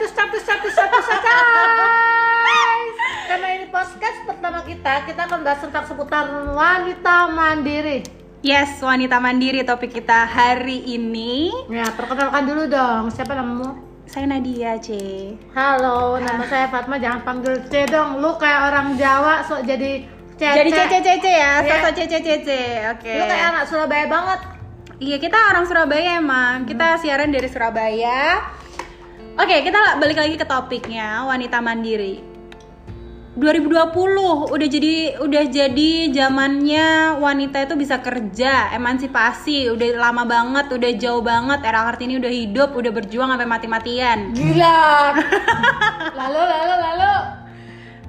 status status status status guys karena ini podcast pertama kita kita akan bahas tentang seputar wanita mandiri Yes, wanita mandiri topik kita hari ini. ya perkenalkan dulu dong siapa namamu Saya Nadia, C. halo nama saya Fatma jangan panggil C dong lu kayak orang Jawa sok jadi Cece Jadi Cece Cece ya, Iya. sosok Cece Cece. Oke. lu kayak anak Surabaya banget Iya, kita orang Surabaya emang. Kita siaran dari Surabaya. Oke, kita balik lagi ke topiknya wanita mandiri. 2020 udah jadi udah jadi zamannya wanita itu bisa kerja, emansipasi, udah lama banget, udah jauh banget. Era Kartini udah hidup, udah berjuang sampai mati-matian. gila lalu lalu lalu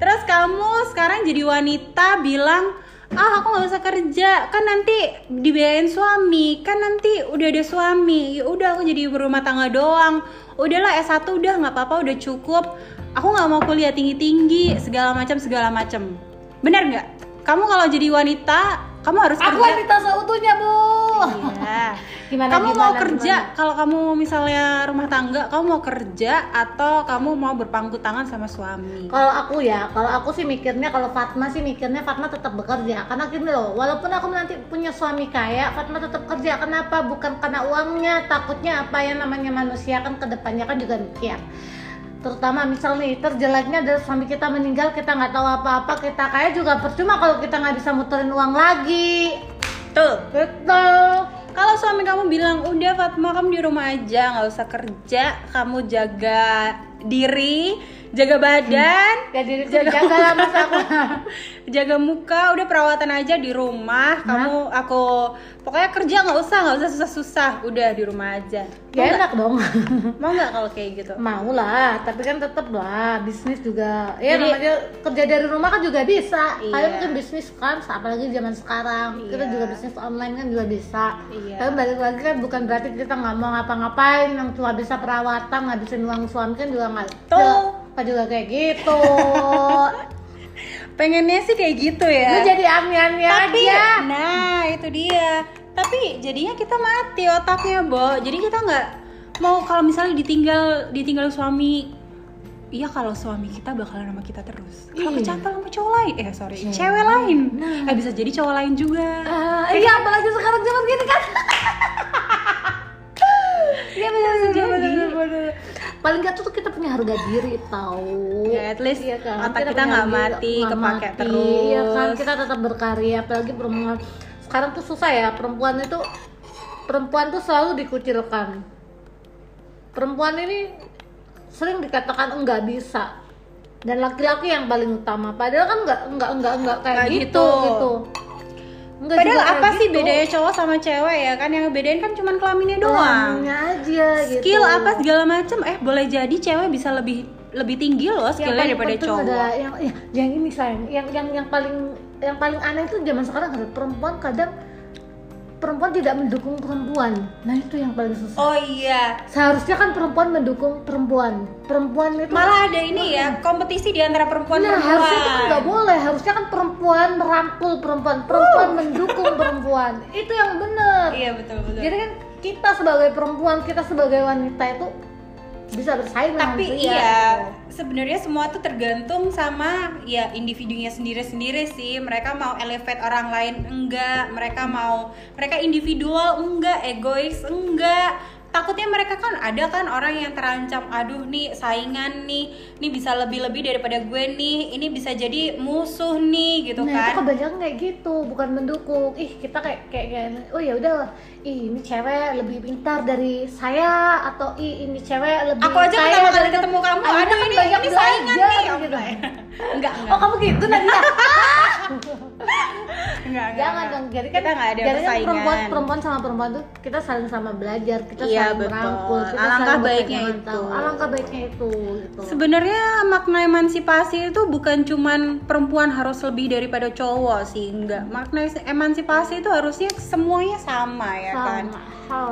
Terus kamu sekarang jadi wanita bilang, ah aku nggak usah kerja, kan nanti dibiayain suami, kan nanti udah ada suami, ya udah aku jadi berumah tangga doang. Udahlah S1 udah nggak apa-apa, udah cukup. Aku nggak mau kuliah tinggi-tinggi, segala macam segala macam. Bener nggak? Kamu kalau jadi wanita, kamu harus aku kerja. wanita seutuhnya bu. Gimana, kamu gimana, mau kerja kalau kamu misalnya rumah tangga, kamu mau kerja atau kamu mau berpangku tangan sama suami? Kalau aku ya, kalau aku sih mikirnya kalau Fatma sih mikirnya Fatma tetap bekerja karena gini loh, walaupun aku nanti punya suami kaya, Fatma tetap kerja. Kenapa? Bukan karena uangnya, takutnya apa yang namanya manusia kan ke depannya kan juga mikir. Terutama misal nih terjeleknya adalah suami kita meninggal kita nggak tahu apa-apa kita kaya juga percuma kalau kita nggak bisa muterin uang lagi. Tuh. Betul. Kalau suami kamu bilang udah Fatma kamu di rumah aja nggak usah kerja, kamu jaga diri, jaga badan, Ya diri jaga mas aku. jaga muka, udah perawatan aja di rumah. Kamu aku pokoknya kerja nggak usah nggak usah susah-susah, udah di rumah aja. Mau Ya enak dong. Mau nggak kalau kayak gitu? mau lah tapi kan tetap lah bisnis juga ya Jadi- namanya kerja dari rumah kan juga bisa Iya. kalian mungkin bisnis kan apalagi zaman sekarang kita Iya. juga bisnis online kan juga bisa Iya. tapi balik lagi kan bukan berarti kita nggak mau ngapa-ngapain yang cuma bisa perawatan ngabisin uang suami kan juga nggak Tuh. Nggak juga kayak gitu Pengennya sih kayak gitu lu ya. jadi ami-ami Tapi aja nah itu dia. Tapi jadinya kita mati otaknya, Bo. Jadi kita nggak mau kalau misalnya ditinggal ditinggal suami Iya kalau suami kita bakalan sama kita terus. Kalau Iya. kecantol sama cowok lain, eh sorry, Cewek. cewek lain. Nah. Eh bisa jadi cowok lain juga. Ah, iya apalagi sekarang zaman gini kan Paling gak tuh kita punya harga diri tahu. Ya, at least Iya kan? otak kita nggak mati, nggak kepake mati. terus. Iya kan kita tetap berkarya apalagi perempuan. Sekarang tuh susah ya perempuan itu perempuan tuh selalu dikucilkan. Perempuan ini sering dikatakan enggak bisa dan laki-laki yang paling utama padahal kan enggak enggak enggak enggak kayak gitu gitu. gitu. Enggak Padahal apa sih gitu. bedanya cowok sama cewek ya kan? Yang bedain kan cuma kelaminnya doang. Kelaminnya aja gitu. skill apa segala macem eh boleh jadi cewek bisa lebih lebih tinggi loh skillnya daripada cowok ada yang ya, yang ini sayang yang yang yang paling yang paling aneh itu zaman sekarang perempuan kadang perempuan tidak mendukung perempuan. Nah itu yang paling susah. Oh iya. Seharusnya kan perempuan mendukung perempuan. Perempuan itu malah ada ini ya kompetisi di antara perempuan nah perempuan harusnya itu kan nggak boleh. Harusnya kan perempuan merangkul perempuan. Perempuan mendukung perempuan. Itu yang benar. Iya betul betul. Jadi kan kita sebagai perempuan kita sebagai wanita itu bisa bersaing tapi iya gitu. sebenarnya semua tuh tergantung sama ya individunya sendiri-sendiri sih mereka mau elevate orang lain enggak mereka mau mereka individual enggak egois enggak takutnya mereka kan ada kan orang yang terancam aduh nih saingan nih nih bisa lebih-lebih daripada gue nih ini bisa jadi musuh nih gitu nah itu kan kebanyakan kayak gitu bukan mendukung. Ih kita kayak kayak, kayak oh ya udah ih ini cewek lebih pintar dari saya atau ih ini cewek lebih aku aja pertama kali ketemu kamu kan ini ini saingan nih gitu. enggak enggak oh kamu gitu Nadia jadi kan kita nggak ada jadi kan persaingan perempuan perempuan sama perempuan tuh kita saling sama belajar kita Iya, saling betul. merangkul kita Alangkah saling baiknya itu. alangkah baiknya itu gitu Sebenarnya makna emansipasi itu bukan cuman perempuan harus lebih daripada cowok sih, enggak. Makna emansipasi itu harusnya semuanya sama ya kan. sama hal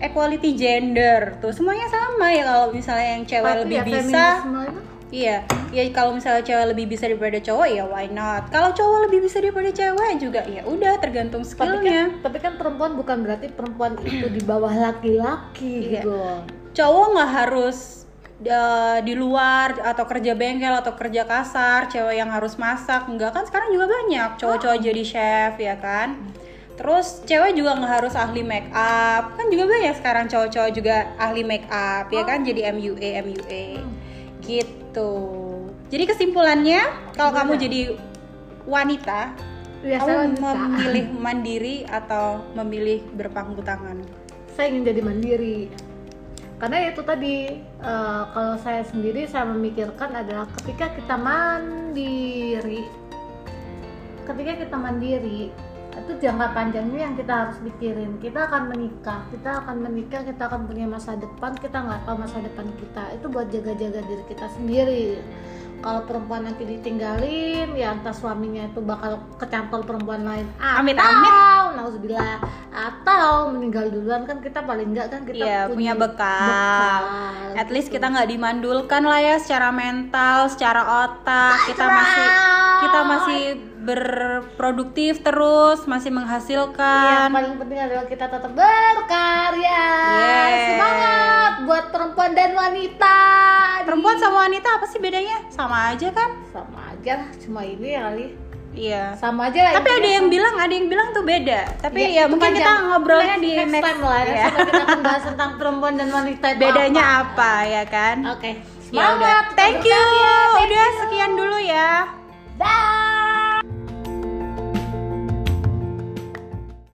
Equality gender tuh semuanya sama ya kalau misalnya yang cewek tapi lebih ya bisa, itu iya. Ya kalau misalnya cewek lebih bisa daripada cowok ya why not. Kalau cowok lebih bisa daripada cewek juga ya udah tergantung tapi skillnya. kan, tapi kan perempuan bukan berarti perempuan itu di bawah laki-laki Iya. gitu Cowok nggak harus eh, di luar atau kerja bengkel atau kerja kasar, cewek yang harus masak. Enggak kan sekarang juga banyak cowok-cowok jadi chef ya kan. Terus cewek juga nggak harus ahli make up. Kan juga banyak sekarang cowok-cowok juga ahli make up ya kan jadi MUA MUA. Gitu. Jadi kesimpulannya kalau kamu Gimana? jadi wanita, Biasa kamu wanita. memilih mandiri atau memilih berpangku tangan? saya ingin jadi mandiri karena itu tadi eh, kalau saya sendiri saya memikirkan adalah ketika kita mandiri ketika kita mandiri itu jangka panjangnya yang kita harus pikirin kita akan menikah kita akan menikah kita akan punya masa depan kita nggak tahu masa depan kita itu buat jaga-jaga diri kita sendiri kalau perempuan nanti ditinggalin ya entah suaminya itu bakal kecantol perempuan lain atau amit. nauzubillah atau meninggal duluan kan kita paling enggak kan kita Iya, punya bekal. bekal, At least gitu. kita nggak dimandulkan lah ya secara mental, secara otak. Kita masih kita masih berproduktif terus, masih Iya, menghasilkan. yang paling penting adalah kita tetap berkarya. Yes. Semangat buat perempuan dan wanita. Perempuan sama wanita apa sih bedanya? Sama aja kan? sama aja lah, cuma ini ya kali. Iya. Sama aja lah. Tapi ada yang bilang, ada yang bilang tuh beda. Tapi Ya, ya, itu mungkin kita ngobrolnya Next- di next, next, time lah. ya. Time kita akan bahas tentang perempuan dan wanita Bedanya apa ya kan? Oke. Ya udah. Semangat. Thank you. berkarya. Thank Udah you. sekian dulu ya. 啊